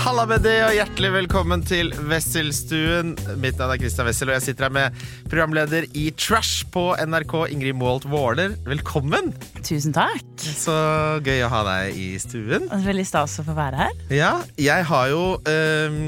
Halla med det, og hjertelig velkommen til Wesselstuen. Mitt navn er Christian Wessel, og jeg sitter her med programleder i Trash på NRK, Ingrid Moholt Våler. Velkommen! Tusen takk. Så gøy å ha deg i stuen. Veldig stas å få være her. Ja, jeg har jo um,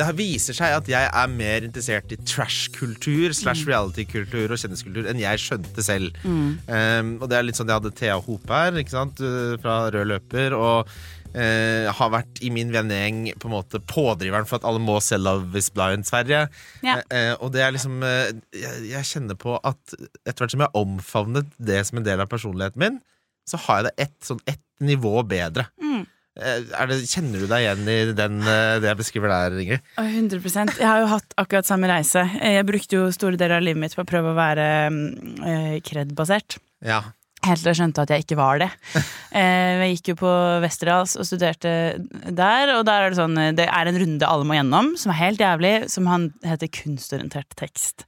Det viser seg at jeg er mer interessert i trash-kultur slash reality-kultur og kjendiskultur enn jeg skjønte selv. Um, og det er litt sånn Jeg hadde Thea Hope her, ikke sant, øh, fra Rød løper. og eh, har vært i min vennegjeng på en måte pådriveren for at alle må se Love is Blind Sverige. Ja. Uh, og det er liksom uh, jeg, jeg kjenner på at etter hvert som jeg har omfavnet det som en del av personligheten min, så har jeg det ett sånn et nivå bedre. Mm. Det, kjenner du deg igjen i den, det jeg beskriver der, Ingrid? 100% Jeg har jo hatt akkurat samme reise. Jeg brukte jo store deler av livet mitt på å prøve å være eh, kred-basert. Ja. Helt til jeg skjønte at jeg ikke var det. Eh, Jeg gikk jo på Westerdals og studerte der, og der er det sånn Det er en runde alle må gjennom, som er helt jævlig, som han heter kunstorientert tekst.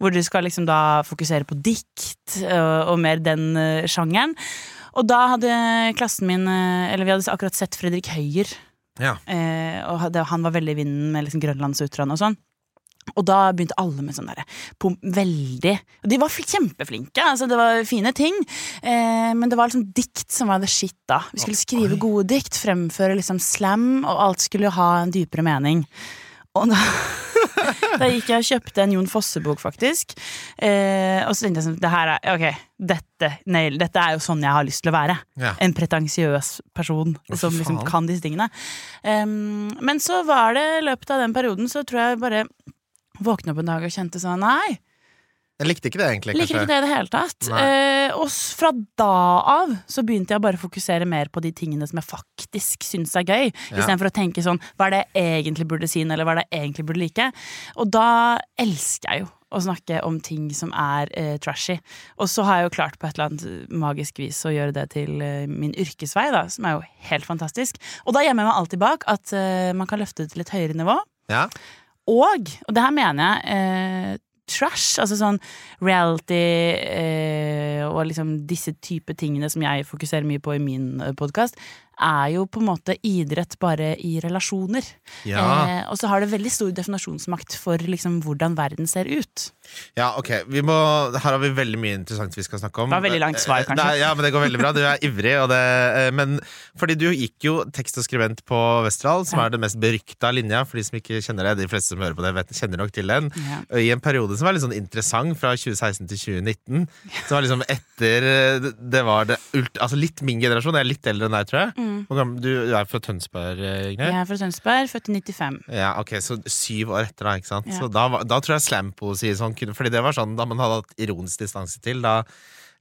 Hvor du skal liksom da fokusere på dikt og, og mer den eh, sjangeren. Og da hadde klassen min eh, Eller vi hadde akkurat sett Fredrik Høyer, ja. eh, og han var veldig i vinden med liksom Grønlandsutran og sånn. Og da begynte alle med sånn derre Veldig de var kjempeflinke, altså det var fine ting. Eh, men det var liksom dikt som var the shit, da. Vi skulle skrive gode dikt, fremføre liksom slam, og alt skulle ha en dypere mening. Og da, da gikk jeg og kjøpte en Jon Fosse-bok, faktisk. Eh, og så tenkte jeg sånn det her er, Ok, dette, nail, dette er jo sånn jeg har lyst til å være. Ja. En pretensiøs person Å, som liksom kan disse tingene. Em, men så var det i løpet av den perioden så tror jeg bare våkna opp en dag og kjente sånn Nei, Jeg likte ikke det, egentlig. Likte ikke det i det hele tatt. Eh, og fra da av så begynte jeg bare å fokusere mer på de tingene som jeg faktisk syns er gøy, Ja. istedenfor å tenke sånn Hva er det jeg egentlig burde si, eller hva er det jeg egentlig burde like? Og da elsker jeg jo å snakke om ting som er eh, trashy. Og så har jeg jo klart på et eller annet magisk vis å gjøre det til eh, min yrkesvei, da, som er jo helt fantastisk. Og da gjemmer jeg meg alltid bak at eh, man kan løfte det til et høyere nivå. Ja. Og, og det her mener jeg eh, trash, altså sånn reality eh, og liksom disse type tingene som jeg fokuserer mye på i min podkast, er jo på en måte idrett bare i relasjoner. Ja. Eh, og så har det veldig stor definasjonsmakt for liksom hvordan verden ser ut. Ja, ok. Vi må, her har vi veldig mye interessant vi skal snakke om. Det var veldig langt svar, Eh, kanskje. Nei, ja, men det går veldig bra. Du er ivrig. Og det, eh, men fordi du gikk jo tekst og skribent på Westerdal, som Ja. er den mest berykta linja. For de som ikke kjenner det, de fleste som hører på det, vet, kjenner nok til den. Ja. I en periode som var litt sånn interessant, fra 2016 til 2019. Som var liksom etter eh, Det var det ult, Altså litt min generasjon. Jeg er litt eldre enn deg, tror jeg. Mm. Du, er fra Tønsberg, eh, Ingrid? Jeg er fra Tønsberg, født i 95. Ja, ok, Så syv år etter, da. ikke sant? Ja. Så da, da tror jeg slampoesi sånn kunne Fordi det var sånn da man hadde hatt ironisk distanse til. Da,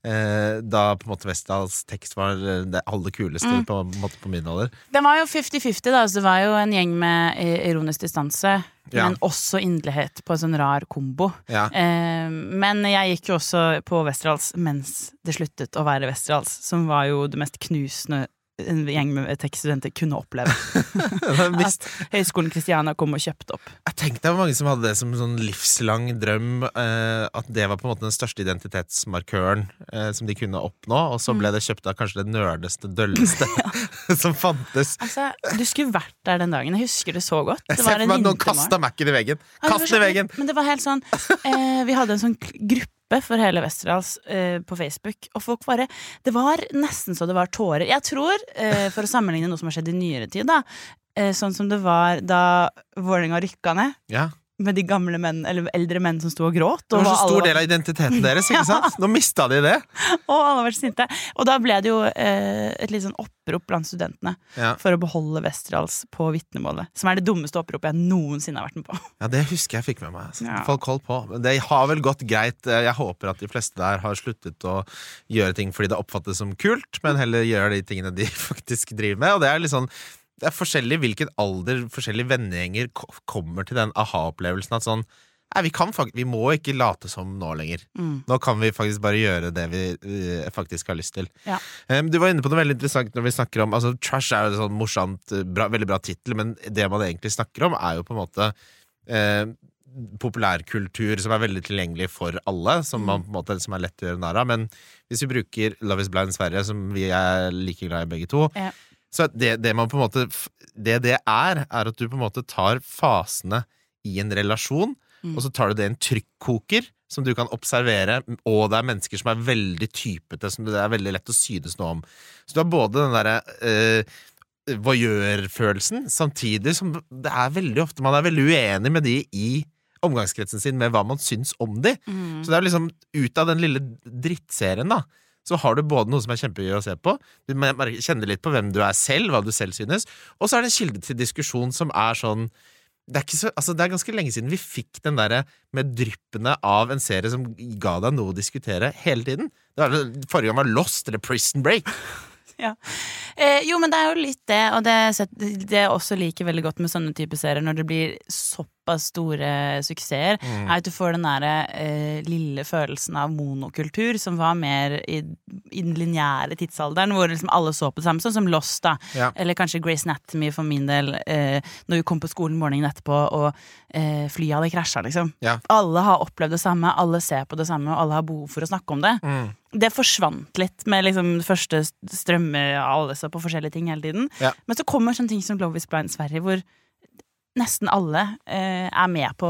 eh, da på en måte Westerdals tekst var eh, det aller kuleste Mm. på, måte på min alder. Det var jo 50-50, da. Så det var jo en gjeng med eh, ironisk distanse, Ja. men også inderlighet på en sånn rar kombo. Ja. Eh, men jeg gikk jo også på Westerdals mens det sluttet å være Westerdals, som var jo det mest knusende en gjeng med tekststudenter kunne oppleve. At Høgskolen Kristiania kom og kjøpte opp. Jeg tenkte det var mange som hadde det som sånn livslang drøm. Eh, at det var på en måte den største identitetsmarkøren eh, som de kunne oppnå. Og så ble det kjøpt av kanskje det nerdeste, dølleste som fantes. Altså, Du skulle vært der den dagen. Jeg husker det så godt. Det var en noen kasta Mac-en i veggen. Kast den i veggen! Men det var helt sånn eh, Vi hadde en sånn k- gruppe for hele Westerdals eh, på Facebook, og folk bare Det var nesten så det var tårer. Jeg tror, eh, for å sammenligne noe som har skjedd i nyere tid, da, eh, sånn som det var da Vålerenga rykka ned, Ja. Med de gamle menn, eller eldre menn som sto og gråt. Det var så stor alle... del av identiteten deres. ikke Ja. sant? Nå mista de det. Og alle var sinte. Og da ble det jo eh, et litt sånn opprop blant studentene Ja. for å beholde Westerdals på vitnemålet. Som er det dummeste oppropet jeg noensinne har vært med på. Ja, Det husker jeg fikk med meg. Altså. Ja. Folk holdt på. Men Det har vel gått greit. Jeg håper at de fleste der har sluttet å gjøre ting fordi det oppfattes som kult, men heller gjør de tingene de faktisk driver med. Og det er litt sånn det er forskjellig hvilken alder forskjellige vennegjenger kommer til den aha-opplevelsen at sånn Nei, vi, kan, fak- vi må ikke late som nå lenger. Mm. Nå kan vi faktisk bare gjøre det vi vi faktisk har lyst til. Ja. Um, du var inne på noe veldig interessant når vi snakker om altså, Trash er jo en sånn morsomt, eh, bra, veldig bra tittel, men det man egentlig snakker om, er jo på en måte eh, populærkultur som er veldig tilgjengelig for alle, som, man, på en måte, som er lett å gjøre narr av. Men hvis vi bruker Love is Blind Sverige, som vi er like glad i begge to, Ja. Så det, det man på en måte Det det er, er at du på en måte tar fasene i en relasjon, Mm. og så tar du det i en trykkoker som du kan observere, og det er mennesker som er veldig typete, som det er veldig lett å synes noe om. Så du har både den derre eh, gjør»-følelsen, samtidig som det er veldig ofte man er veldig uenig med de i omgangskretsen sin med hva man syns om de. Mm. Så det er liksom ut av den lille drittserien, da. Så har du både noe som er kjempegøy å se på, du kjenner litt på hvem du er selv, hva du selv synes, og så er det en kilde til diskusjon som er sånn det er, så, altså det er ganske lenge siden vi fikk den der med dryppene av en serie som ga deg noe å diskutere hele tiden. Var, forrige gang var Lost eller Prison Break. Eh, jo, men det er jo litt det, og det, det jeg også liker veldig godt med sånne typer serier, når det blir såpass store suksesser, Mm. er at du får den derre eh, lille følelsen av monokultur som var mer i, i den lineære tidsalderen, hvor liksom alle så på det samme, sånn som Lost, da. Ja. Eller kanskje Grace Anatomy for min del, eh, når vi kom på skolen morgenen etterpå, og eh, flyet hadde krasja, liksom. Ja. Alle har opplevd det samme, alle ser på det samme, og alle har behov for å snakke om det Mm. det forsvant litt med liksom første strømme alle så på forskjellige ting hele tiden. Ja. Men så kommer sånne ting som Love is Blind Sverige, hvor nesten alle eh, er med på,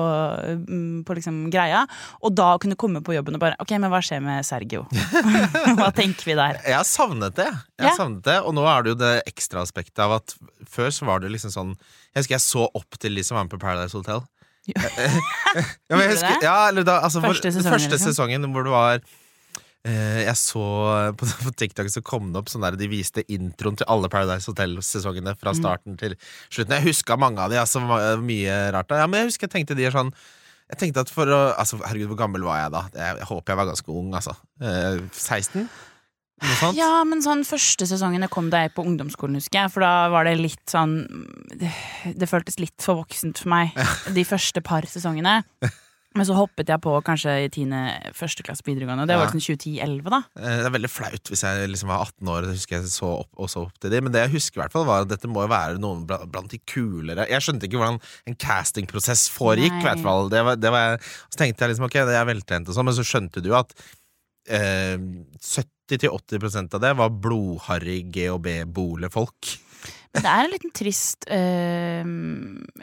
mm, på liksom greia. Og da kunne komme på jobben og bare Ok, men hva skjer med Sergio? hva tenker vi der? Jeg har savnet det. Jeg har Ja. savnet det Og nå er det jo det ekstra aspektet av at før så var det liksom sånn Jeg husker jeg så opp til de som var med på Paradise Hotel. Ja. men jeg husker, ja, eller da, altså, Første sesongen, første liksom? sesongen hvor det var Jeg så på, på TikTok så kom det opp sånn der de viste introen til alle Paradise Hotel-sesongene fra Mm. starten til slutten. Jeg huska mange av de, altså mye rart. da. Ja, men jeg husker jeg tenkte de er sånn jeg tenkte at for å Altså, herregud, hvor gammel var jeg da? Jeg, jeg håper jeg var ganske ung, altså. Eh, 16? Noe sånt? Ja, men sånn første sesongene kom da jeg på ungdomsskolen, husker jeg. For da var det litt sånn Det, det føltes litt for voksent for meg de første par sesongene. Men så hoppet jeg på kanskje i tiende første klasse videregående. Det var Ja. liksom 2010-2011, da. Eh, Det er veldig flaut hvis jeg liksom var 18 år husker jeg så opp, og så opp til de. Men det jeg husker i hvert fall var at dette må jo være noen blant de kulere Jeg skjønte ikke hvordan en castingprosess foregikk. i hvert fall det var, det var, Så tenkte jeg liksom ok, det er veltrent og sånn, men så skjønte du at eh, 70-80% av det var blodharry GHB-bolefolk. Men det er en liten trist øh,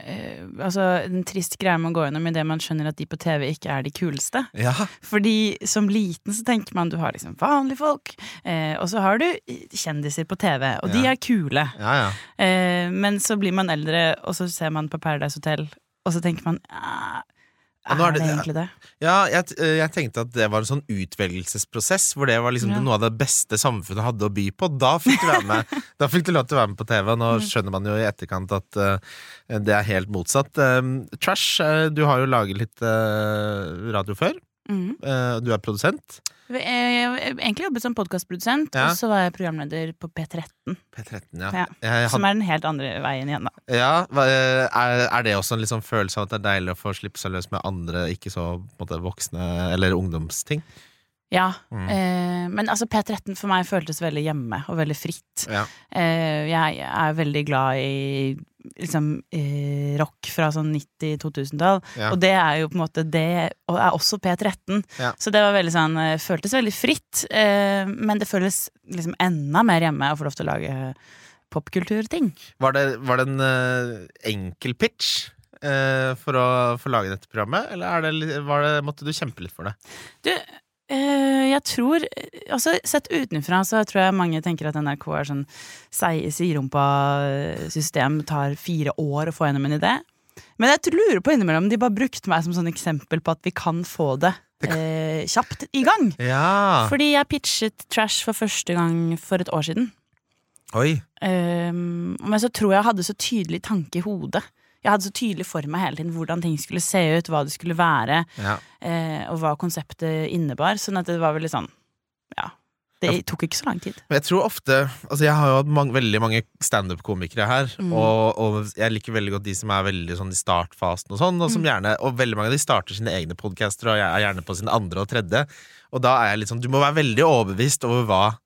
øh, Altså en trist greie man går gjennom idet man skjønner at de på TV ikke er de kuleste. Ja, Fordi som liten så tenker man du har liksom vanlige folk, øh, og så har du kjendiser på TV, og de er kule. ja, ja. Men så blir man eldre, og så ser man på Paradise Hotel, og så tenker man "Ah, Ja, er det det- egentlig det? Ja, jeg, eh, jeg tenkte at det var en sånn utvelgelsesprosess, hvor det var liksom Ja. noe av det beste samfunnet hadde å by på. Da fikk du være med Da fikk du lov til å være med på TV. Nå skjønner man jo i etterkant at uh, det er helt motsatt. Eh, Trash, uh, du har jo laget litt radio før. Mm. Du er produsent. Jeg har egentlig jobbet som podkastprodusent, Ja. og så var jeg programleder på P13. P13, ja. Ja, Som er den helt andre veien igjen, da. ja eh, er, er det også en sånn følelse av at det er deilig å få slippe seg løs med andre ikke så måte, voksne eller ungdomsting? Ja, Mm. eh, Men altså P13 for meg føltes veldig hjemme og veldig fritt. Ja. Eh, jeg er veldig glad i liksom eh, rock fra sånn 90-2000-tall. Ja. Og det er jo på en måte det, og er også P13. Ja. Så det var veldig sånn, eh, føltes veldig fritt. Eh, men det føles liksom enda mer hjemme å få lov til å lage popkulturting. Var det, var det en uh, enkel pitch for å få lage dette programmet, eller er det, var det, måtte du kjempe litt for det? Du, jeg tror Altså, sett utenfra så tror jeg mange tenker at NRK er sånn siderumpa-system, tar fire år å få gjennom en idé. Men jeg lurer på innimellom de bare brukte meg som sånn eksempel på at vi kan få det eh, kjapt i gang. Ja! Fordi jeg pitchet Trash for første gang for et år siden. Oi. Um, men så tror jeg jeg hadde så tydelig tanke i hodet. Jeg hadde så tydelig for meg hele tiden hvordan ting skulle se ut, hva det skulle være, Ja. eh, og hva konseptet innebar. Sånn at det var veldig sånn Ja. Det tok ikke så lang tid. Men jeg tror ofte Altså jeg har jo hatt mange, veldig mange standup-komikere her, Mm. og, og jeg liker veldig godt de som er veldig sånn i startfasen og sånn, og Mm. gjerne Og veldig mange av de starter sine egne podcaster, og jeg er gjerne på sin andre og tredje. Og da er jeg litt sånn Du må være veldig overbevist over hva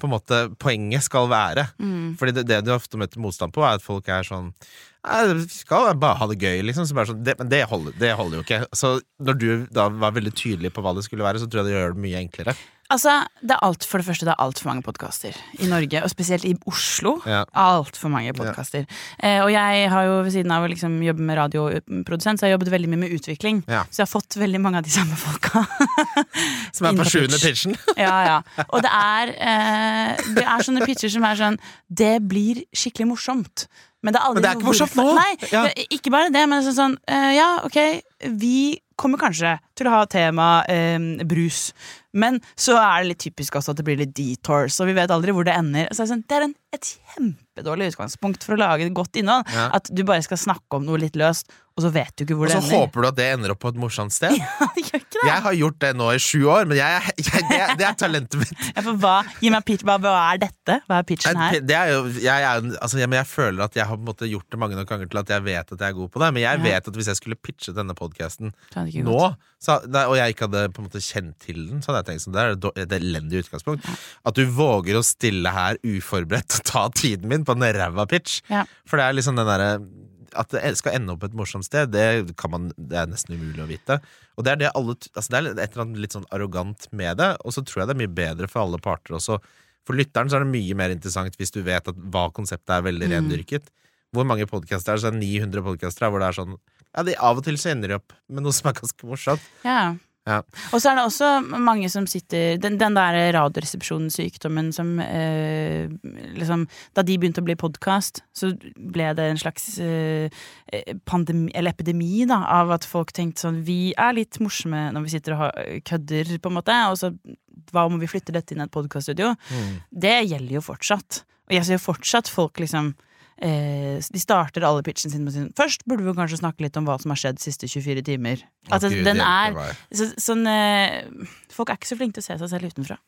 på en måte poenget skal være. Mm. Fordi det, det du ofte møter motstand på, er at folk er sånn vi skal bare ha det gøy, liksom. Så bare sånn, det, men det holder, det holder jo ikke. Så når du da var veldig tydelig på hva det skulle være, så tror jeg det gjør det mye enklere. Altså, det er alt, For det første, det er altfor mange podkaster i Norge, og spesielt i Oslo. Ja. Altfor mange podkaster. Eh, og jeg har jo ved siden av å liksom jobbe med radioprodusent, så jeg har jobbet veldig mye med utvikling. Ja. Så jeg har fått veldig mange av de samme folka. Som er på sjuende pitchen. ja, ja. Og det er, eh, det er sånne pitcher som er sånn Det blir skikkelig morsomt. Men det er, Men det er ikke morsomt nå. Nei, Ja. ikke bare det, men sånn, sånn eh, Ja, ok, vi kommer kanskje til å ha tema eh, brus. Men så er det litt typisk også at det blir litt detours, og vi vet aldri hvor det ender. Så sånn, det er en, et kjempedårlig utgangspunkt for å lage et godt innhold. Ja. At du bare skal snakke om noe litt løst, og så vet du ikke hvor Og så det ender. håper du at det ender opp på et morsomt sted. det gjør ikke det. Jeg har gjort det nå i sju år, men jeg, jeg, det, er- det er talentet mitt. Ja, hva, gi meg pitch, hva, hva er dette? Hva er pitchen her? Det er jo, jeg, altså, jeg, men jeg føler at jeg har måte gjort det mange nok ganger til at jeg vet at jeg er god på det. Men jeg Ja. vet at hvis jeg skulle pitche denne podkasten Så det nå, så, og jeg ikke hadde på en måte kjent til den, så hadde jeg tenkt sånn, det er et elendig utgangspunkt. At du våger å stille her uforberedt og ta tiden min på en ræva pitch. Ja. For det er liksom den derre At det skal ende opp et morsomt sted, det, kan man, det er nesten umulig å vite. Og det er det alle altså Det er et eller annet litt sånn arrogant med det, og så tror jeg det er mye bedre for alle parter også. For lytteren så er det mye mer interessant hvis du vet at hva konseptet er veldig rendyrket. Hvor mange podkaster er det? Så er det 900 podkaster hvor det er sånn Ja, de, av og til så ender de opp med noe som er ganske morsomt. Ja. Ja. Og så er det også mange som sitter Den, den der radioresepsjonssykdommen som eh, liksom Da de begynte å bli podkast, så ble det en slags eh, pandemi, eller epidemi, da, av at folk tenkte sånn Vi er litt morsomme når vi sitter og har, kødder, på en måte, og så hva om vi flytter dette inn i et podkaststudio? Det gjelder jo fortsatt. Og jeg ser jo fortsatt folk liksom eh, De starter alle pitchen sin med sin Først burde vi kanskje snakke litt om hva som har skjedd de siste 24 timer. Altså, Gud, den er så, sånn eh, Folk er ikke så flinke til å se seg selv utenfra.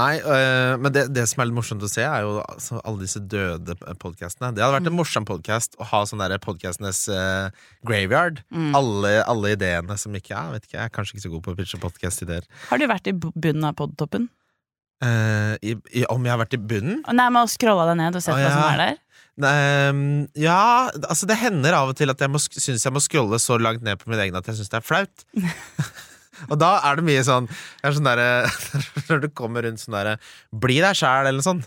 Nei, øh, men det, det som er litt morsomt å se, er jo altså, alle disse døde podkastene. Det hadde vært en morsom podkast å ha sånn derre podkastenes uh, graveyard. Alle, alle ideene som ikke er, vet ikke, Jeg er kanskje ikke så god på å pitche podkast-ideer. Har du vært i bunnen av podtoppen? Uh, i, i, om jeg har vært i bunnen? Nei, med å scrolla deg ned og sett ja. hva som er der? Ehm, ja, altså det hender av og til at jeg må, synes jeg må scrolle så langt ned på min egen at jeg syns det er flaut. og da er det mye sånn, jeg sånn der, Når du kommer rundt sånn derre Bli deg sjæl, eller noe sånt.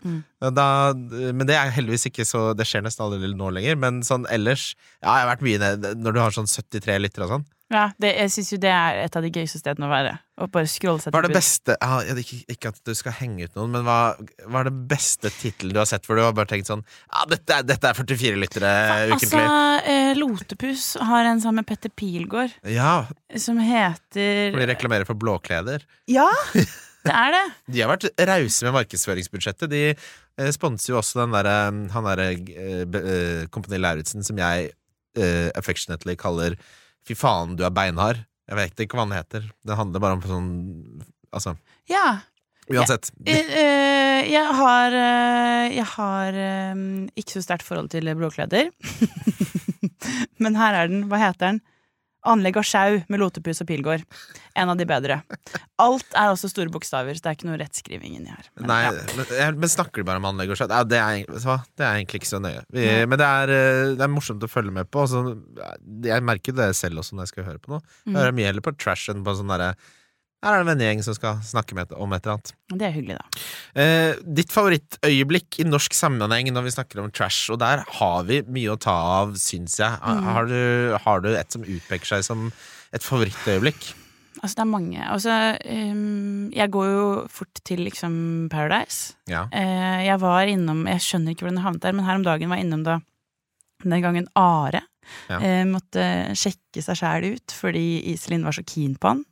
Da, men det er heldigvis ikke så Det skjer nesten aldri nå lenger. Men sånn ellers Ja, jeg har vært mye ned når du har sånn 73 lyttere og sånn. Ja, det, jeg syns jo det er et av de gøyeste stedene å være. Å bare scrolle seg Hva er det beste ja, ikke, ikke at du skal henge ut noen, men hva, hva er det beste tittelen du har sett hvor du har bare tenkt sånn Ja, dette, dette er 44 lyttere Altså, eh, Lotepus har en sammen med Petter Pilgaard Ja, som heter hvor de reklamerer for blåkleder. Ja! Det er det. De har vært rause med markedsføringsbudsjettet. De eh, sponser jo også den derre Han derre eh, eh, Kompani Lauritzen som jeg eh, affectionately kaller Fy faen, du er beinhard. Jeg vet ikke hva han heter. Det handler bare om sånn Altså, Ja. uansett. Jeg, eh, jeg har eh, Jeg har eh, ikke så sterkt forhold til blåkleder. Men her er den. Hva heter den? Anlegg av sjau med lotepus og pilgård. En av de bedre. Alt er også store bokstaver, så det er ikke noe rettskriving inni her. Men, Nei, ja. men, men snakker du bare om anlegg og sjau? Ja, det, er, det er egentlig ikke så nøye. Vi, men det er, eh, det er morsomt å følge med på. så- jeg merker det selv også når jeg skal høre på noe. Jeg hører mye heller på trash enn på sånn derre Her er det en vennegjeng som skal snakke med et, om et eller annet. Det er hyggelig, da. Eh, ditt favorittøyeblikk i norsk sammenheng når vi snakker om trash, og der har vi mye å ta av, syns jeg. Har- Har, du, har du et som utpeker seg som et favorittøyeblikk? Altså, det er mange. Altså, um, jeg går jo fort til liksom Paradise. Ja. Eh, jeg var innom Jeg skjønner ikke hvordan jeg havnet der, men her om dagen var jeg innom da den gangen Are Ja. eh, måtte sjekke seg sjæl ut fordi Iselin var så keen på han.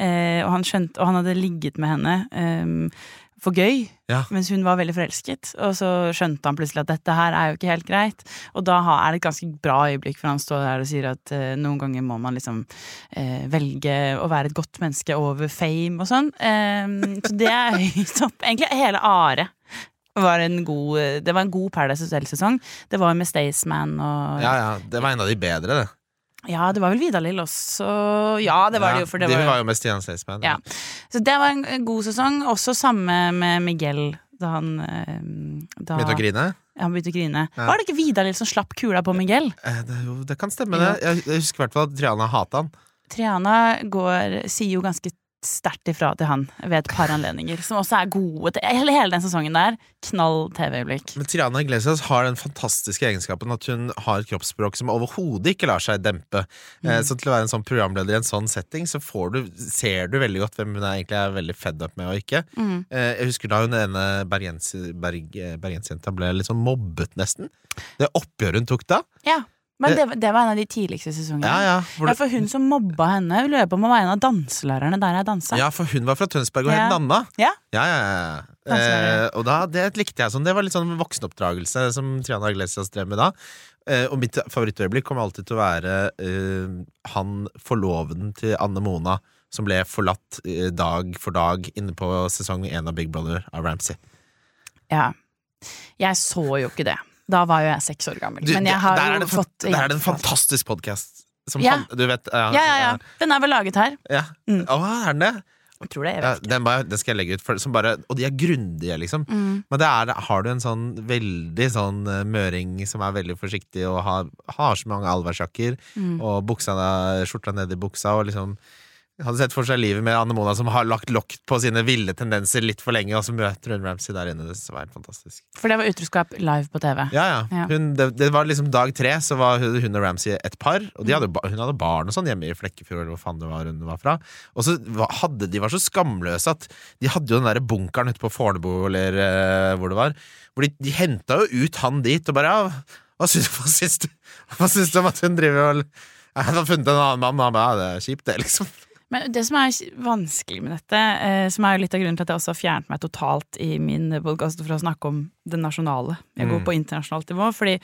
Eh, og, han skjønte, og han hadde ligget med henne. eh, for gøy, Ja. mens hun var veldig forelsket. Og så skjønte han plutselig at dette her er jo ikke helt greit. Og da er det et ganske bra øyeblikk, for han står der og sier at eh, noen ganger må man liksom eh, velge å være et godt menneske over fame og sånn. Eh, så det er høyt opp. Egentlig hele Are. Var en god, det var en god Paradise Hotel-sesong. Det var med Staysman og Ja, ja, det var en av de bedre, det. Ja, det var vel Vidar-Lill også. Ja, det var det jo. For det de var, var jo med Stian Staysman. Ja. Så det var en god sesong. Også samme med Miguel, da han eh, da, Begynte å grine? Ja, Han begynte å grine. Ja. Var det ikke Vidar-Lill som slapp kula på Miguel? Eh, Det, det kan stemme, det. Jeg husker i hvert fall at Triana hata han. Triana går, sier jo ganske sterkt ifra til han ved et par anledninger, som også er gode. til- Hele, hele den sesongen der. Knall TV-øyeblikk. Men Triana Iglesias har den fantastiske egenskapen at hun har et kroppsspråk som overhodet ikke lar seg dempe. Eh, Så til å være en sånn programleder i en sånn setting, så får du, ser du veldig godt hvem hun er, egentlig er veldig fed up med og ikke. Mm. Eh, Jeg husker da hun ene bergens, berg, ble litt sånn mobbet, nesten. Det oppgjøret hun tok da. Ja, men det, det var en av de tidligste sesongene. Ja, ja, hvor Ja, for hun som mobba henne, lurer på om hun var en av danselærerne der jeg dansa. ja, for hun var fra Tønsberg og het Ja. Nanna. Ja. Ja, ja, ja. Eh, og da, det likte jeg sånn. Det var litt sånn voksenoppdragelse som Triana Iglesias drev med da. Eh, og mitt favorittøyeblikk kommer alltid til å være eh, han forloveden til Anne Mona som ble forlatt eh, dag for dag inne på sesong én av Big Brother av Ramsay. Ja. Jeg så jo ikke det. Da var jo jeg seks år gammel. Du, Men jeg har jo det, fått der er det en fantastisk podkast. Ja. Du vet Ja, ja, ja. Den er vel laget her. ja. Mm. Å, er den det? Jeg tror det. Jeg vet ikke. den, bare, den skal jeg legge ut. For, som bare, og de er grundige, liksom. Mm. Men det er, har du en sånn veldig sånn eh, møring som er veldig forsiktig og har, har så mange allværsjakker, Mm. og buksa, skjorta nedi i buksa, og liksom hadde sett for seg livet med Anne Mona som har lagt lokk på sine ville tendenser litt for lenge, og så møter hun Ramsay der inne. Det var helt fantastisk. For det var utroskap live på TV. Ja, ja. Hun, det, det var liksom dag tre, så var hun, og Ramsay et par. Og de hadde, hun hadde barn og sånn hjemme i Flekkefjord, eller hvor faen det var hun var fra. Og så hadde de var så skamløse at de hadde jo den der bunkeren ute på Fornebu, eller uh, hvor det var. Hvor de, de henta jo ut han dit, og bare ja, hva syns, hva syns du Hva syns du om at hun driver og Jeg har funnet en annen mann, og han bare ja, det er kjipt, det, liksom. Men det som er vanskelig med dette, eh, som er jo litt av grunnen til at jeg også har fjernet meg totalt i min podkast fra å snakke om det nasjonale. Jeg går Mm. på internasjonalt nivå, fordi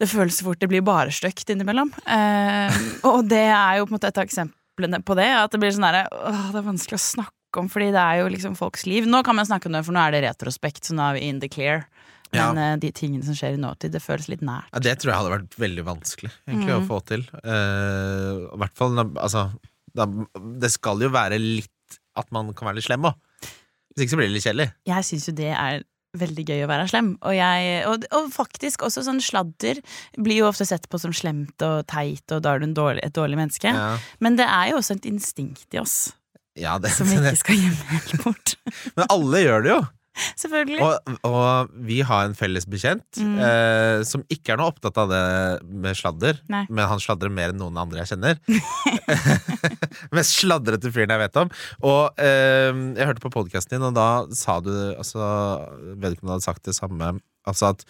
det føles så fort det blir bare stygt innimellom. Eh, og det er jo på en måte et av eksemplene på det. At det blir sånn herre åh, Det er vanskelig å snakke om, fordi det er jo liksom folks liv. Nå kan man snakke om det, for nå er det retrospekt, så nå er vi in the clear. Men ja. de tingene som skjer i nåtid, det føles litt nært. Ja, det tror jeg hadde vært veldig vanskelig egentlig, å få til. Eh, I hvert fall altså, da, Det skal jo være litt at man kan være litt slem òg. Hvis ikke så blir det litt kjedelig. Jeg syns jo det er veldig gøy å være slem. Og, jeg, og, og faktisk også sånn sladder blir jo ofte sett på som slemt og teit, og da er du en dårlig, et dårlig menneske. Ja, Men det er jo også et instinkt i oss ja det, som vi ikke skal gjemme helt bort. Men alle gjør det jo. Selvfølgelig. Og, og vi har en felles bekjent Mm. eh, som ikke er noe opptatt av det med sladder, Nei. men han sladrer mer enn noen andre jeg kjenner. Mest sladrete fyren jeg vet om. Og eh, jeg hørte på podkasten din, og da sa du altså, Vedkommende hadde sagt det samme. Altså at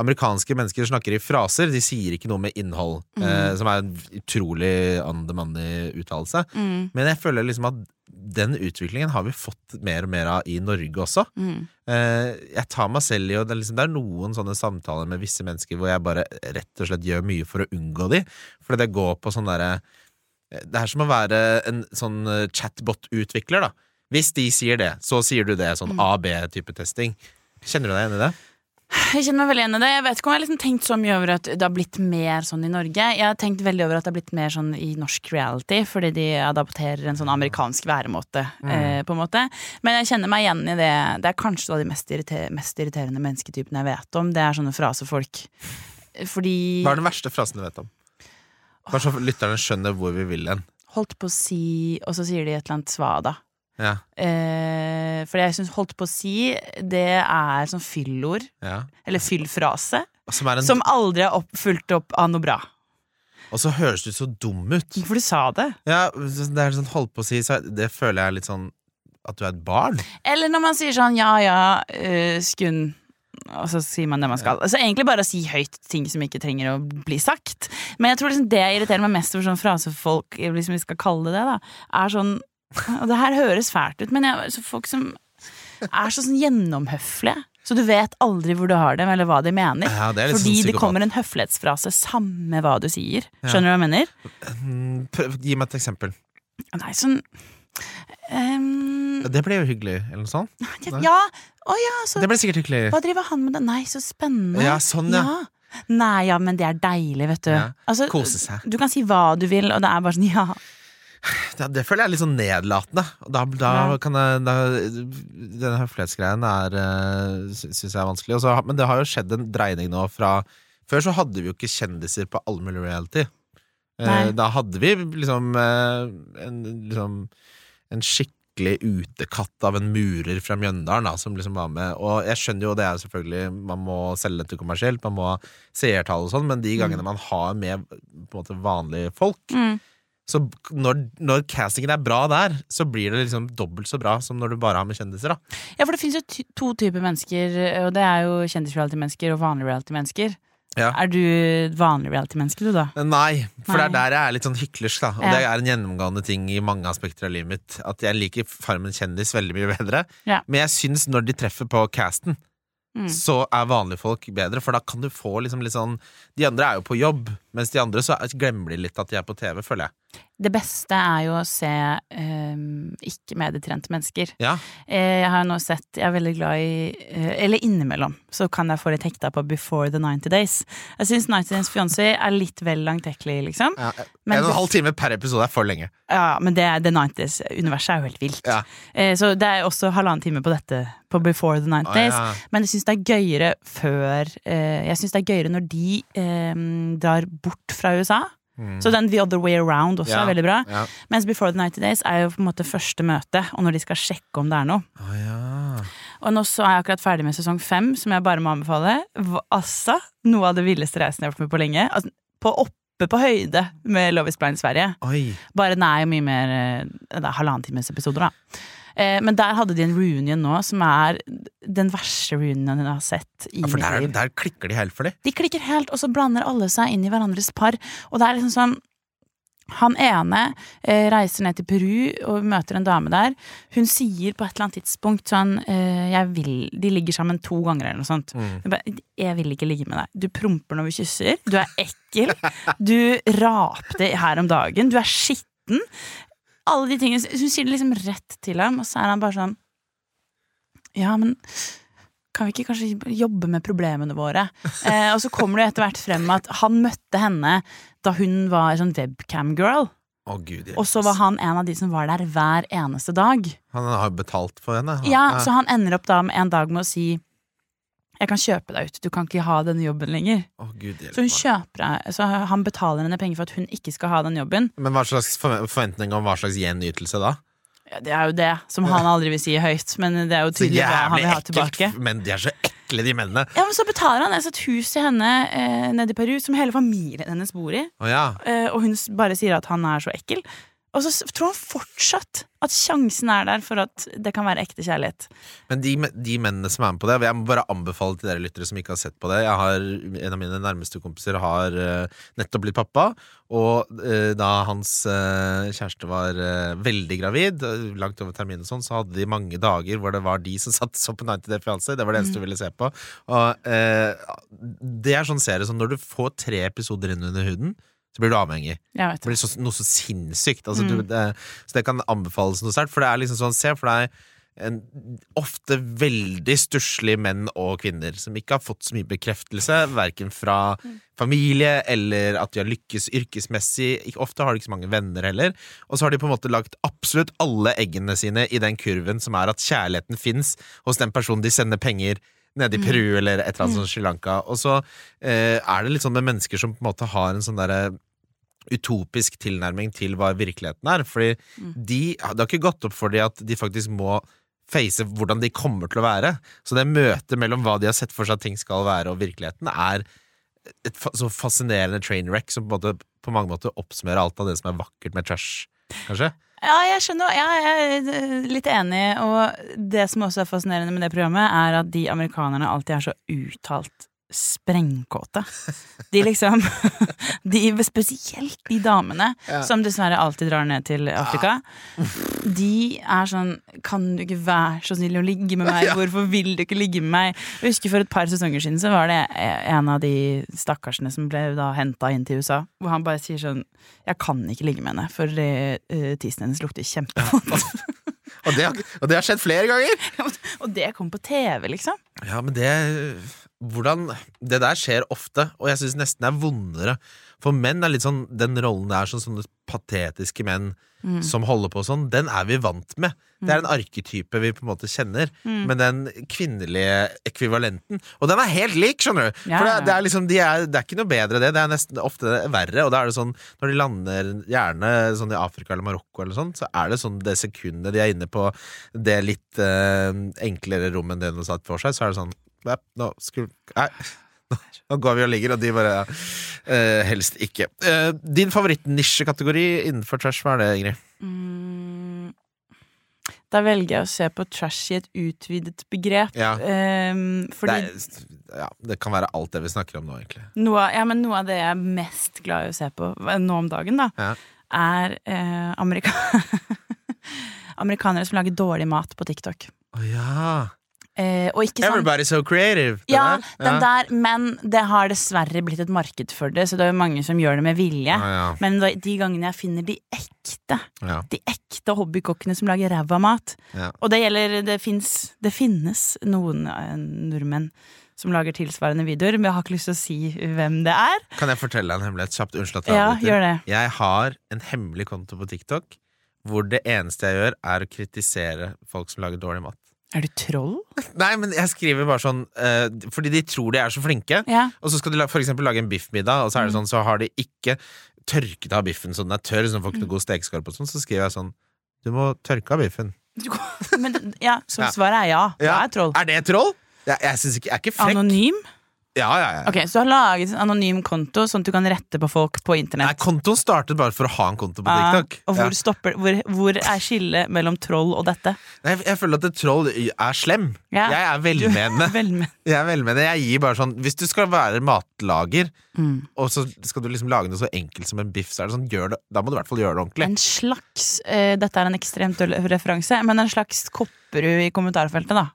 amerikanske mennesker snakker i fraser, de sier ikke noe med innhold. Eh, som er en utrolig on-the-money uttalelse. Mm, Men jeg føler liksom at den utviklingen har vi fått mer og mer av i Norge også. mm. Eh, jeg tar meg selv i og det er, liksom, det er noen sånne samtaler med visse mennesker hvor jeg bare rett og slett gjør mye for å unngå de. Fordi det går på sånn derre Det er som å være en sånn eh, chatbot-utvikler, da. Hvis de sier det, så sier du det. Sånn A-B-type testing. Kjenner du deg igjen i det? Jeg kjenner meg veldig igjen i det. Jeg vet ikke om jeg har liksom tenkt så mye over at det har blitt mer sånn i Norge. Jeg har tenkt veldig over at det har blitt mer sånn i norsk reality, fordi de adapterer en sånn amerikansk væremåte. Eh, på en måte Men jeg kjenner meg igjen i det. Det er kanskje de mest, irriter mest irriterende mennesketypene jeg vet om. Det er sånne frasefolk. Fordi Hva er den verste frasen du vet om? Bare så lytterne skjønner hvor vi vil hen. Holdt på å si Og så sier de et eller annet svada. Ja, Eh, fordi jeg syns holdt på å si, det er sånn fyllord. ja. Eller fyllfrase. Som en, Som aldri er opp, fulgt opp av noe bra. og så høres du så dum ut. For du sa det. Ja, det er sånn holdt på å si, så det føler jeg er litt sånn at du er et barn. Eller når man sier sånn ja ja, uh, skund og så sier man det man skal. Altså Egentlig bare å si høyt ting som ikke trenger å bli sagt. Men jeg tror liksom det irriterer meg mest over sånn frasefolk, hvis vi skal kalle det det, da, er sånn Og det her høres fælt ut, men jeg, så folk som er så sånn gjennomhøflige. Så du vet aldri hvor du har dem, eller hva de mener. Ja, det er Fordi sånn det kommer en høflighetsfrase samme hva du sier. Skjønner du hva jeg mener? Mm, prøv, gi meg et eksempel. Nei, sånn um, Det ble jo hyggelig, eller noe sånt. ja, ja, ja, så Det ble sikkert hyggelig. Hva driver han med det? Nei, så spennende. Ja, sånn, ja. Nei, ja, men det er deilig, vet du. Ja, Altså, kose seg. Du kan si hva du vil, og det er bare sånn ja. Ja, det føler jeg er litt sånn nedlatende. Da, da Ja. kan jeg da, Den høflighetsgreien er uh, syns jeg er vanskelig. Også, men det har jo skjedd en dreining nå fra Før så hadde vi jo ikke kjendiser på all mulig reality. Eh, Nei. da hadde vi liksom, eh, en, liksom en skikkelig utekatt av en murer fra Mjøndalen da, som liksom var med. Og jeg skjønner jo det er selvfølgelig Man må selge dette kommersielt, man må ha seertall og sånn, men de gangene man har med på en måte vanlige folk, Mm. Så når, når castingen er bra der, så blir det liksom dobbelt så bra som når du bare har med kjendiser. da Ja, for det finnes jo to typer mennesker, og det er jo kjendis-reality-mennesker og vanlige reality-mennesker. Ja. Er du vanlig reality-menneske, du, da? Nei, for det er der jeg er litt sånn hyklersk. da Og Ja. det er en gjennomgående ting i mange aspekter av livet mitt. At jeg liker Farmen kjendis veldig mye bedre. Ja. Men jeg syns når de treffer på casten, Mm. så er vanlige folk bedre. For da kan du få liksom litt sånn De andre er jo på jobb, mens de andre så glemmer de litt at de er på TV, føler jeg. Det beste er jo å se um, ikke medietrente mennesker. Ja, Eh, jeg har jo nå sett Jeg er veldig glad i eh, Eller innimellom så kan jeg få litt hekta på Before the 90 Days. Jeg syns 90 Days Fiancé er litt vel langtekkelig, liksom. ja. Men En og en halv time per episode er for lenge. Ja, men det, det 90s-universet er jo helt vilt. Ja. Eh, så det er også halvannen time på dette, på Before the 90 Days. ja. Men jeg syns det er gøyere før eh, Jeg syns det er gøyere når de eh, drar bort fra USA. Så den The Other Way Around også Mm. Ja, er veldig bra. ja. Mens Before the 90 Days er jo på en måte første møte, og når de skal sjekke om det er noe. Oh, ja. Og nå så er jeg akkurat ferdig med sesong fem, som jeg bare må anbefale. Assa, Altså, noe av det villeste reisen jeg har vært med på lenge. Altså, på oppe på høyde med Love is Blind Sverige. Oi. Bare den er jo mye mer eh, Det er halvannen times episoder, da. Eh, men der hadde de en reunion nå som er den verste reunionen jeg har sett i Ja, for der, der klikker de helt for dem? De klikker helt, og så blander alle seg inn i hverandres par. Og det er liksom sånn Han ene eh, reiser ned til Peru og møter en dame der. Hun sier på et eller annet tidspunkt sånn eh, jeg vil, De ligger sammen to ganger eller noe sånt. Mm. Bare, Jeg vil ikke ligge med deg. Du promper når vi kysser. Du er ekkel. Du rapte her om dagen. Du er skitten. Alle de tingene. Hun sier det liksom rett til ham, og så er han bare sånn Ja, men kan vi ikke kanskje jobbe med problemene våre? Eh, og så kommer det etter hvert frem at han møtte henne da hun var sånn webcam-girl. Oh, gud Og så var han en av de som var der hver eneste dag. Han har betalt for henne. Ja, Så han ender opp da med en dag med å si Jeg kan kjøpe deg ut, du kan ikke ha denne jobben lenger. Oh, gud Så hun kjøper Så han betaler henne penger for at hun ikke skal ha den jobben. Men hva slags forve- forventning om hva slags gjenytelse da? Ja, det er jo det som han aldri vil si høyt, men det er jo tydelig hva han vil ha ekkelt, tilbake. Men de er så ekle, de mennene. Ja, men Så betaler han altså et hus til henne eh, nede i Peru som hele familien hennes bor i. Oh, ja. Eh, og hun bare sier at han er så ekkel. Og så tror han fortsatt at sjansen er der for at det kan være ekte kjærlighet. Men de, de mennene som er med på det Jeg må bare anbefale til dere lyttere som ikke har sett på det. Jeg har, En av mine nærmeste kompiser har uh, nettopp blitt pappa. Og uh, da hans uh, kjæreste var veldig gravid, langt over terminen og sånn, så hadde de mange dager hvor det var de som satt så på 90 Day Fiancé. Det var det eneste du ville se på. Og det er sånn serie som når du får tre episoder inn under huden, så blir du avhengig. Det blir så, noe så sinnssykt. Altså, Mm. du, det, så det kan anbefales noe sterkt. For det er liksom sånn, se for deg en, ofte veldig stusslige menn og kvinner som ikke har fått så mye bekreftelse, verken fra familie eller at de har lykkes yrkesmessig. Ofte har de ikke så mange venner heller. Og så har de på en måte lagt absolutt alle eggene sine i den kurven som er at kjærligheten fins hos den personen de sender penger nede i Peru eller et eller annet sånt Sri Lanka. Og så eh, er det litt sånn med mennesker som på en måte har en sånn derre utopisk tilnærming til hva virkeligheten er. Fordi de, det har ikke gått opp for dem at de faktisk må face hvordan de kommer til å være. Så det møtet mellom hva de har sett for seg at ting skal være, og virkeligheten, er et fa så fascinerende train wreck som på, en måte, på mange måter oppsummerer alt av det som er vakkert med trash, kanskje. Ja, jeg skjønner. Jeg er litt enig. Og det som også er fascinerende med det programmet, er at de amerikanerne alltid er så uttalt sprengkåte. De liksom de, Spesielt de damene som dessverre alltid drar ned til Afrika. De er sånn Kan du ikke være så snill å ligge med meg? Hvorfor vil du ikke ligge med meg? Jeg husker For et par sesonger siden så var det en av de stakkarsene som ble da henta inn til USA, hvor han bare sier sånn Jeg kan ikke ligge med henne, for uh, tissen hennes lukter kjempevondt. Og det, har, og det har skjedd flere ganger! og det kom på TV, liksom. Ja, men det hvordan, Det der skjer ofte, og jeg syns nesten det er vondere. For menn er litt sånn Den rollen det er, sånn sånne patetiske menn som holder på sånn, den er vi vant med. Det er en arketype vi på en måte kjenner. Men den kvinnelige ekvivalenten Og den er helt lik, skjønner du! Ja, For det, det, er liksom, de er, det er ikke noe bedre, det. Det er nesten ofte verre. Og da er det sånn, når de lander gjerne sånn i Afrika eller Marokko, eller sånn, så er det sånn det sekundet de er inne på det litt eh, enklere rommet enn det de har satt for seg, så er det sånn Nei, nå, skulle, nei, nå, går vi og ligger, og de bare ja, eh, Helst ikke. Eh, din favorittnisjekategori innenfor trash, hva er det, Ingrid? Mm, da velger jeg å se på trash i et utvidet begrep. Ja. Ehm, fordi Det, er, ja, det kan være alt det vi snakker om nå, egentlig. noe, ja, men noe av det jeg er mest glad i å se på nå om dagen, da, Ja. er eh, amerika amerikanere som lager dårlig mat på TikTok. Å ja. Eh, og ikke sånn Everybody's so creative. Ja, der. den der, men det har dessverre blitt et marked for det, så det er jo mange som gjør det med vilje. Ah, ja. Men da- de gangene jeg finner de ekte, Ja. de ekte hobbykokkene som lager ræva mat Ja. Og det gjelder Det, finnes, det finnes noen uh, nordmenn som lager tilsvarende videoer, men jeg har ikke lyst til å si hvem det er. Kan jeg fortelle deg en hemmelighet kjapt? Unnskyld at jeg Ja, avbryter. gjør det. Jeg har en hemmelig konto på TikTok hvor det eneste jeg gjør, er å kritisere folk som lager dårlig mat. Er du troll? Nei, men jeg skriver bare sånn uh, fordi de tror de er så flinke. Ja. Og så skal de for eksempel lage en biffmiddag, og så er det sånn, så har de ikke tørket av biffen så den er tørr, så den får ikke noe god stekeskorpe og sånn. Så skriver jeg sånn Du må tørke av biffen. Men, ja, så svaret er ja. Ja. er troll. Er det troll? Jeg, jeg ikke Jeg er ikke frekk. Anonym? Ja, ja, ja. Ok, Så du har laget en anonym konto, sånn at du kan rette på folk på internett? Nei, kontoen startet bare for å ha en konto på Ah, TikTok. og Ja. hvor, stopper, hvor, hvor er skillet mellom troll og dette? Nei, jeg, jeg føler at et troll er slem. Ja. Jeg er velmenende. Vel, Jeg er velmenende. Jeg gir bare sånn Hvis du skal være matlager, Mm. og så skal du liksom lage noe så enkelt som en biff, så er det sånn gjør det, Da må du i hvert fall gjøre det ordentlig. en slags uh, Dette er en ekstremt dårlig referanse, men en slags Kopperud i kommentarfeltet, da.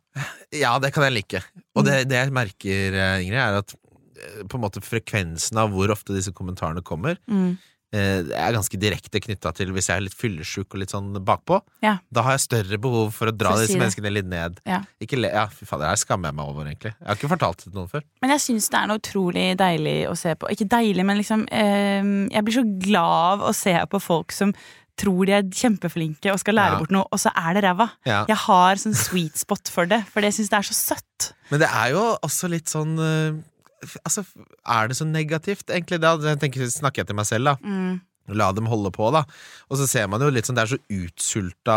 Ja, det kan jeg like. Og det, det jeg merker, eh, Ingrid, er at eh, på en måte frekvensen av hvor ofte disse kommentarene kommer, Mm. eh, er ganske direkte knytta til hvis jeg er litt fyllesyk og litt sånn bakpå. Ja. Da har jeg større behov for å dra For å disse det. menneskene litt ned. Ja. Ja, fy faen, det her skammer jeg meg over, egentlig. Jeg har ikke fortalt det til noen før. Men jeg syns det er noe utrolig deilig å se på. Ikke deilig, men liksom eh, Jeg blir så glad av å se på folk som tror de er kjempeflinke og skal lære Ja. bort noe, og så er det ræva. Ja. Jeg har sånn sweet spot for det, for jeg syns det er så søtt. Men det er jo også litt sånn eh, Altså, er det så negativt, egentlig? Da jeg tenker, snakker jeg til meg selv, da. Mm. La dem holde på, da. Og så ser man jo litt sånn, det er så utsulta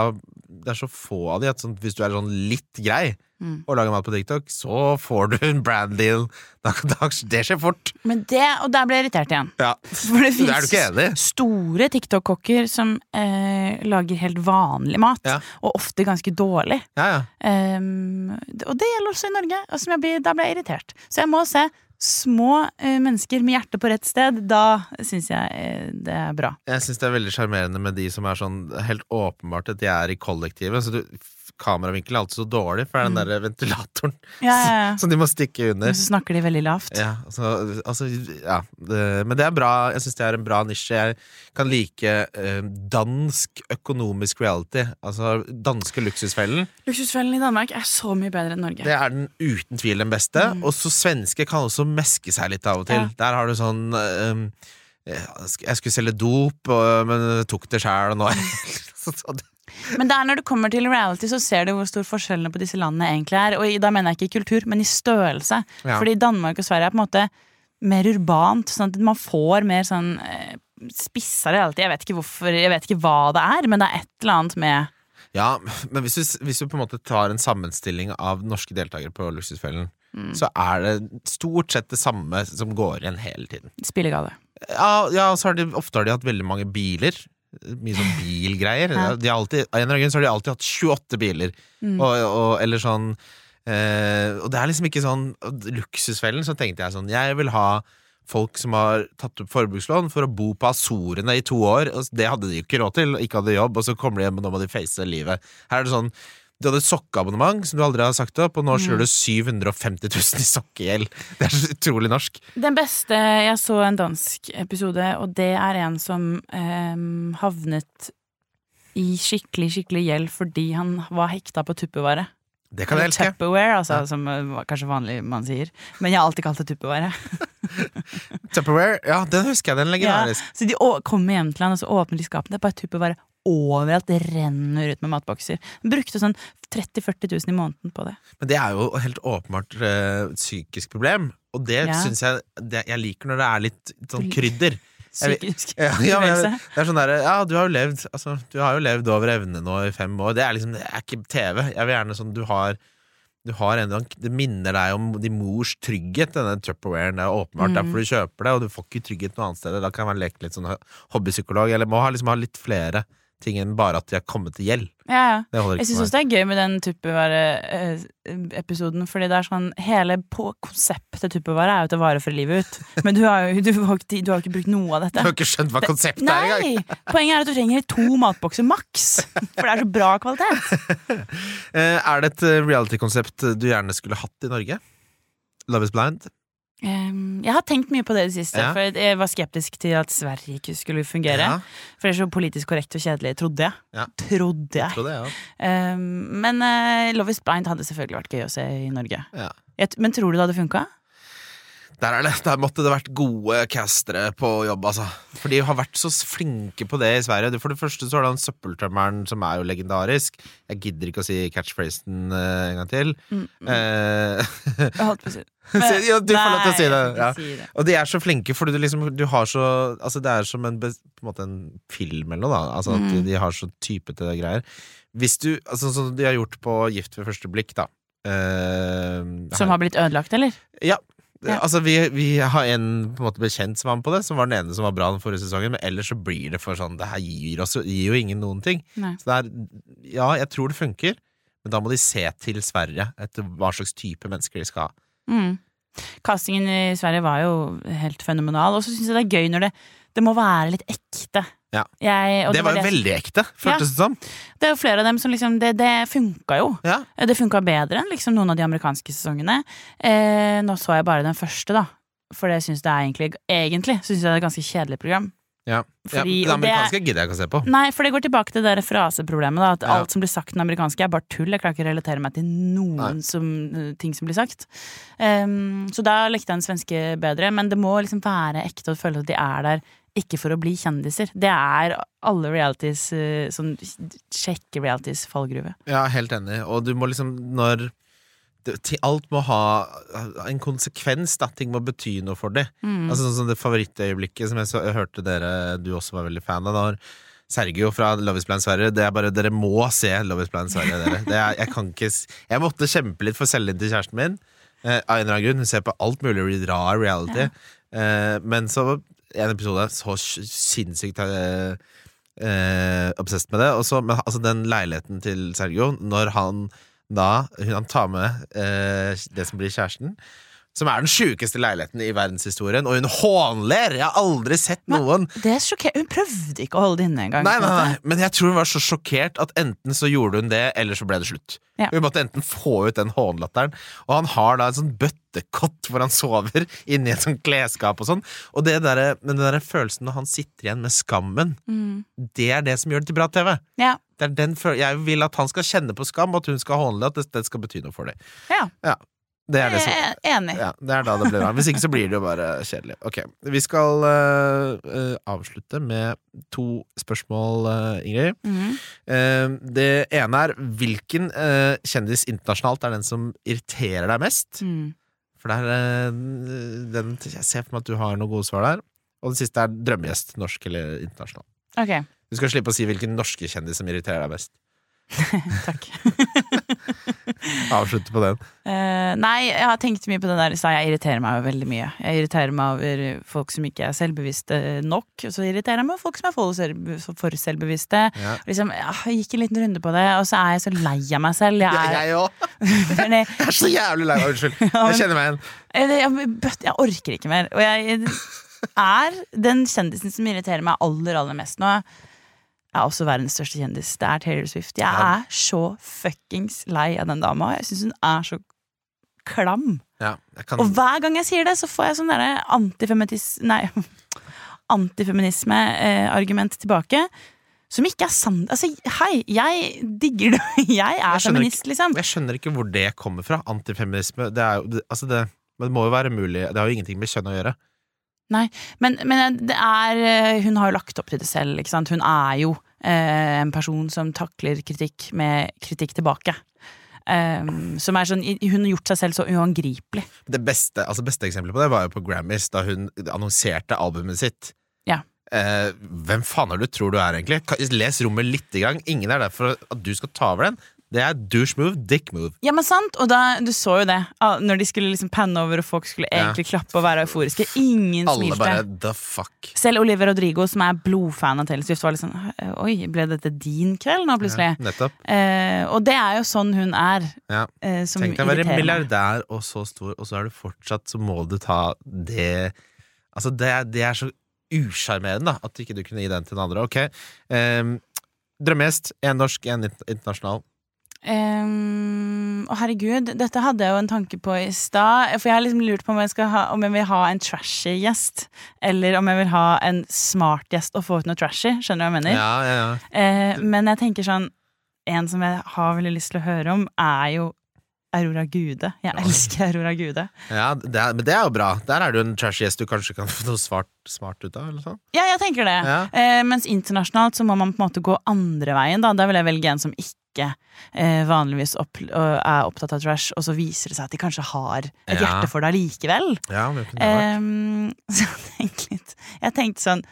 Det er så få av de at sånn, hvis du er sånn litt grei Mm. og lager mat på TikTok, så får du en brand deal. Da, da, det skjer fort. Men det, og der ble jeg irritert igjen. Ja. For det fins store TikTok-kokker som eh, lager helt vanlig mat, Ja. og ofte ganske dårlig. Ja, ja. Ehm, og det gjelder også i Norge. Og som jeg blir, da ble jeg irritert. Så jeg må se små eh, mennesker med hjertet på rett sted. Da syns jeg eh, det er bra. Jeg syns det er veldig sjarmerende med de som er sånn helt åpenbart at de er i kollektivet. Så du, kameravinkelen er alltid så dårlig, for det er den der ventilatoren Ja, ja, ja. som de må stikke under. Men så snakker de veldig lavt. Ja, altså, altså ja Men det er bra. Jeg syns det er en bra nisje. Jeg kan like eh, dansk økonomisk reality. Altså danske Luksusfellen. Luksusfellen i Danmark er så mye bedre enn Norge. Det er den uten tvil den beste. Og så svenske kan også meske seg litt av og til. Der har du sånn eh, Jeg skulle selge dop, men tok det sjæl, og nå Men det er når det kommer til reality, så ser du hvor stor forskjellene på disse landene egentlig er. Og da mener jeg ikke i kultur, men i størrelse. Ja. Fordi Danmark og Sverige er på en måte mer urbant, sånn at man får mer sånn eh, spissa reality. Jeg vet ikke hvorfor, jeg vet ikke hva det er, men det er et eller annet med Ja, men hvis du, hvis vi, på en måte tar en sammenstilling av norske deltakere på Luksusfellen, så er det stort sett det samme som går igjen hele tiden. spillegale. Ja, ja så har de, ofte har de hatt veldig mange biler. Mye sånn bilgreier. Ja. De har alltid, av en eller annen grunn så har de alltid hatt 28 biler. Mm. Og, og, eller sånn Eh, og det er liksom ikke sånn Luksusfellen, så tenkte jeg sånn Jeg vil ha folk som har tatt opp forbrukslån for å bo på Azorene i to år. Og det hadde de jo ikke råd til, ikke hadde jobb, og så kommer de hjem, og nå må de face livet. Her er det sånn du hadde et sokkeabonnement som du aldri har sagt opp, og nå skylder du 750 000 i sokkegjeld. Det er så utrolig norsk. Den beste Jeg så en dansk episode, og det er en som eh, havnet i skikkelig, skikkelig gjeld fordi han var hekta på tuppevare. Det kan jeg elske. Tupperware, altså, Ja. som eh, kanskje vanlig man sier. Men jeg har alltid kalt det tuppevare. Tupperware, ja, den husker jeg. Den er Ja, legendarisk. så de kommer hjem til han, og så åpner de skapene. Det er bare tuppevare overalt. Det renner ut med matbokser. Brukte sånn 30 000-40 000 i måneden på det. Men det er jo helt åpenbart øh, psykisk problem, og det Ja. syns jeg det, Jeg liker når det er litt sånn krydder. Psykisk Ja, ja, men det er sånn der, ja, du har jo levd altså, Du har jo levd over evne nå i fem år. Det er liksom, det er ikke TV. Jeg vil gjerne sånn Du har du har en, Det minner deg om din mors trygghet, denne Tupperwaren. Det er åpenbart Mm. derfor du kjøper det, og du får ikke trygghet noe annet sted. Da kan man leke litt sånn hobbypsykolog, eller må ha, liksom, ha litt flere ting enn bare at de har kommet til gjeld. Ja, ja. Jeg syns også det er gøy med den Tupperware-episoden, fordi det er sånn Hele på konseptet Tupperware er jo til vare for livet ut. Men du har jo du har, ikke- du har ikke brukt noe av dette. Du har ikke skjønt hva konseptet er engang! Poenget er at du trenger to matbokser maks, for det er så bra kvalitet. Eh, er det et eh, reality-konsept du gjerne skulle hatt i Norge? Love is blind? Um, jeg har tenkt mye på det i det siste, Ja. for jeg var skeptisk til at Sverige ikke skulle fungere. Ja, For det er så politisk korrekt og kjedelig, trodde jeg. Ja. Trodde jeg. tror det, ja. Um, men uh, Love is blind hadde selvfølgelig vært gøy å se i Norge. Ja. Jeg, men tror du det hadde funka? Der er det. Der måtte det vært gode castere på jobb, altså. For de har vært så flinke på det i Sverige. For det første så har du han søppeltømmeren, som er jo legendarisk. Jeg gidder ikke å si catchphrasen eh, en gang til. Mm. Eh, Jeg holdt på å si det. Ja, du får lov til å si det, ja. si det. og de er så flinke, for du, liksom, du har så Altså Det er som en, på en, måte en film eller noe, da. Altså at Mm. De har så typete greier. Hvis du Altså Sånn som de har gjort på Gift ved første blikk, da. Uh, Som har blitt ødelagt, eller? Ja. Ja. Altså, vi, vi har en på en måte bekjent som var med på det, som var den ene som var bra den forrige sesongen, men ellers så blir det for sånn Det her gir, oss, gir jo ingen noen ting. Nei. Så det er Ja, jeg tror det funker, men da må de se til Sverige etter hva slags type mennesker de skal ha. Mm. Castingen i Sverige var jo helt fenomenal, og så syns jeg det er gøy når det Det må være litt ekte. Ja. Jeg, og Det var jo veldig ekte, føltes det som. Det er jo flere av dem som liksom Det, det funka jo. Ja. Det funka bedre enn liksom noen av de amerikanske sesongene. Eh, nå så jeg bare den første, da. For det syns jeg egentlig Egentlig syns jeg det er et ganske kjedelig program. Ja. Fordi- ja, det det er- amerikanske gidder jeg ikke å se på. Nei, for det går tilbake til det der fraseproblemet. Da, at Ja. alt som blir sagt den amerikanske, er bare tull. Jeg klarer ikke å relatere meg til noen som, eh, ting som blir sagt. Um, så da likte jeg den svenske bedre, men det må liksom være ekte og føle at de er der ikke for å bli kjendiser. Det er alle realities, eh, sånn sjekke realities fallgruve. Ja, helt enig. Og du må liksom Når Alt må ha en konsekvens, da. Ting må bety noe for dem. Mm. Altså sånn som Det favorittøyeblikket som jeg, så, jeg hørte dere du også var veldig fan av. Da, Sergio fra Love is Blind Sverige. Det er bare, Dere må se Love is Blind Sverige. Dere. Det er, jeg, kan ikke, jeg måtte kjempe litt for selvtillit til kjæresten min. Eh, av en eller annen grunn. Hun ser på alt mulig rar reality. Eh, men så en episode så sinnssykt eh, eh, obsessed med det. Også, men altså den leiligheten til Sergio, når han da hun, Han tar med eh, det som blir kjæresten. Som er den sjukeste leiligheten i verdenshistorien, og hun hånler! Jeg har aldri sett noen Det er sjokker... Hun prøvde ikke å holde det inne engang. Nei, nei, nei, men jeg tror hun var så sjokkert at enten så gjorde hun det, eller så ble det slutt. Ja. Hun måtte enten få ut den hånlatteren, og han har da en sånn bøttekott hvor han sover inni et sånt klesskap og sånn. Og det der, men den der følelsen når han sitter igjen med skammen, Mm. det er det som gjør det til bra TV. Ja. Det den jeg vil at han skal kjenne på skam, og at hun skal hånle, at det, det skal bety noe for dem. ja. Det er det som er enig. ja, det er da det blir bra. Hvis ikke så blir det jo bare kjedelig. Ok, Vi skal eh, eh, avslutte med to spørsmål, uh, Ingrid. Mhm. Uh, det ene er hvilken eh, kjendis internasjonalt er den som irriterer deg mest? Mm. For er eh, den Jeg ser for meg at du har noen gode svar der. Og den siste er drømmegjest, norsk eller internasjonal. Ok, Du skal slippe å si hvilken norske kjendis som irriterer deg mest. takk. avslutte på den. Uh, nei, jeg har tenkt mye på det der stad. Jeg irriterer meg veldig mye. Jeg irriterer meg over folk som ikke er selvbevisste nok. Og så irriterer jeg meg over folk som er for, selvbevisste. Ja. Liksom, jeg gikk en liten runde på det, og så er jeg så lei av meg selv. Jeg er. Men jeg, Jeg er så jævlig lei meg. Unnskyld. Jeg kjenner meg igjen. jeg, jeg, jeg orker ikke mer. Og jeg er den kjendisen som irriterer meg aller, aller mest nå. Er også verdens største kjendis. Det er Taylor Swift. Jeg er så fuckings lei av den dama. Jeg syns hun er så klam. Ja, kan, Og hver gang jeg sier det, så får jeg sånn derre antifeminisme Nei, antifeminisme-argument tilbake. Som ikke er sant. Altså, hei, jeg digger det. Jeg er Jeg feminist, feminist, liksom. jeg skjønner ikke hvor det kommer fra. Antifeminisme. Det, er jo, det, altså det, det må jo være mulig. Det har jo ingenting med kjønn å gjøre. Men, men det er eh, Hun har jo lagt opp til det selv, ikke sant. Hun er jo eh, en person som takler kritikk med kritikk tilbake. Um, som er sånn, Hun har gjort seg selv så uangripelig. Det beste, altså beste eksempelet på det var jo på Grammys, da hun annonserte albumet sitt. Ja. Eh, hvem faen er du tror du er, egentlig? Les rommet lite grann. Ingen er der for at du skal ta over den. Det er douche move, dick move. Ja, men sant, og da, Du så jo det, når de skulle liksom panne over og folk skulle egentlig klappe og være euforiske. Ingen Alle smilte. bare the fuck. Selv Oliver Rodrigo, som er blodfan av Taylor Swift, var sånn Oi, ble dette din kveld nå, plutselig? Ja, nettopp. Eh, og det er jo sånn hun er. Ja. Eh, som Tenk deg å være milliardær og så stor, og så er du fortsatt Så må du ta det Altså, det, det er så usjarmerende, at ikke du kunne gi den til den andre. Ok. Um, Drømmegjest. Én norsk, én internasjonal. Å, herregud, dette hadde jeg jo en tanke på i stad. For jeg har liksom lurt på om jeg, skal ha, om jeg vil ha en trashy gjest, eller om jeg vil ha en smart gjest og få ut noe trashy. Skjønner du hva jeg mener? Ja, ja, ja. Uh, men jeg tenker sånn En som jeg har veldig lyst til å høre om, er jo Aurora Gude. Jeg elsker Aurora Gude. ja det er, men det er jo bra. Der er det jo en trashy gjest du kanskje kan få noe svart, smart ut av. Eller sånn. Ja, jeg tenker det. Ja. Eh, mens internasjonalt så må man på en måte gå andre veien. Da, da vil jeg velge en som ikke eh, vanligvis opp, er opptatt av trash, og så viser det seg at de kanskje har et Ja. hjerte for det allikevel. Ja. Ehm, så tenk litt Jeg tenkte sånn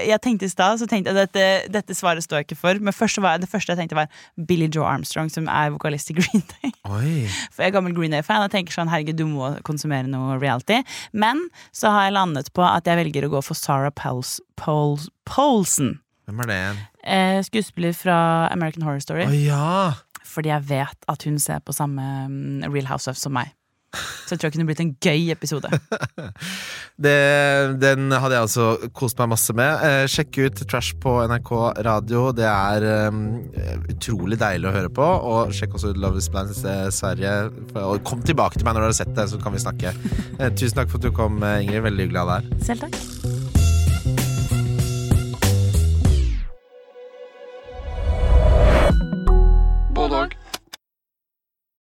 Jeg tenkte i stad så tenkte jeg at dette, dette svaret står jeg ikke for. Men var, det første jeg tenkte, var Billy Joe Armstrong, som er vokalist i Green Day. Oi. For jeg er gammel Green Day-fan og tenker sånn, herregud, du må konsumere noe reality. Men så har jeg landet på at jeg velger å gå for Sarah Pols Pols Paulsen. Hvem er det igjen? Eh, skuespiller fra American Horror Story. Å ja! Fordi jeg vet at hun ser på samme mm, Real Housewives som meg. Så jeg tror det kunne blitt en gøy episode. Det, den hadde jeg altså kost meg masse med. Eh, sjekk ut Trash på NRK radio. Det er eh, utrolig deilig å høre på. Og sjekk også ut Love is Blind eh, Sverige. Og kom tilbake til meg når du har sett det, så kan vi snakke. Eh, tusen takk for at du kom, eh, Ingrid. Veldig hyggelig å ha deg her. Selv takk.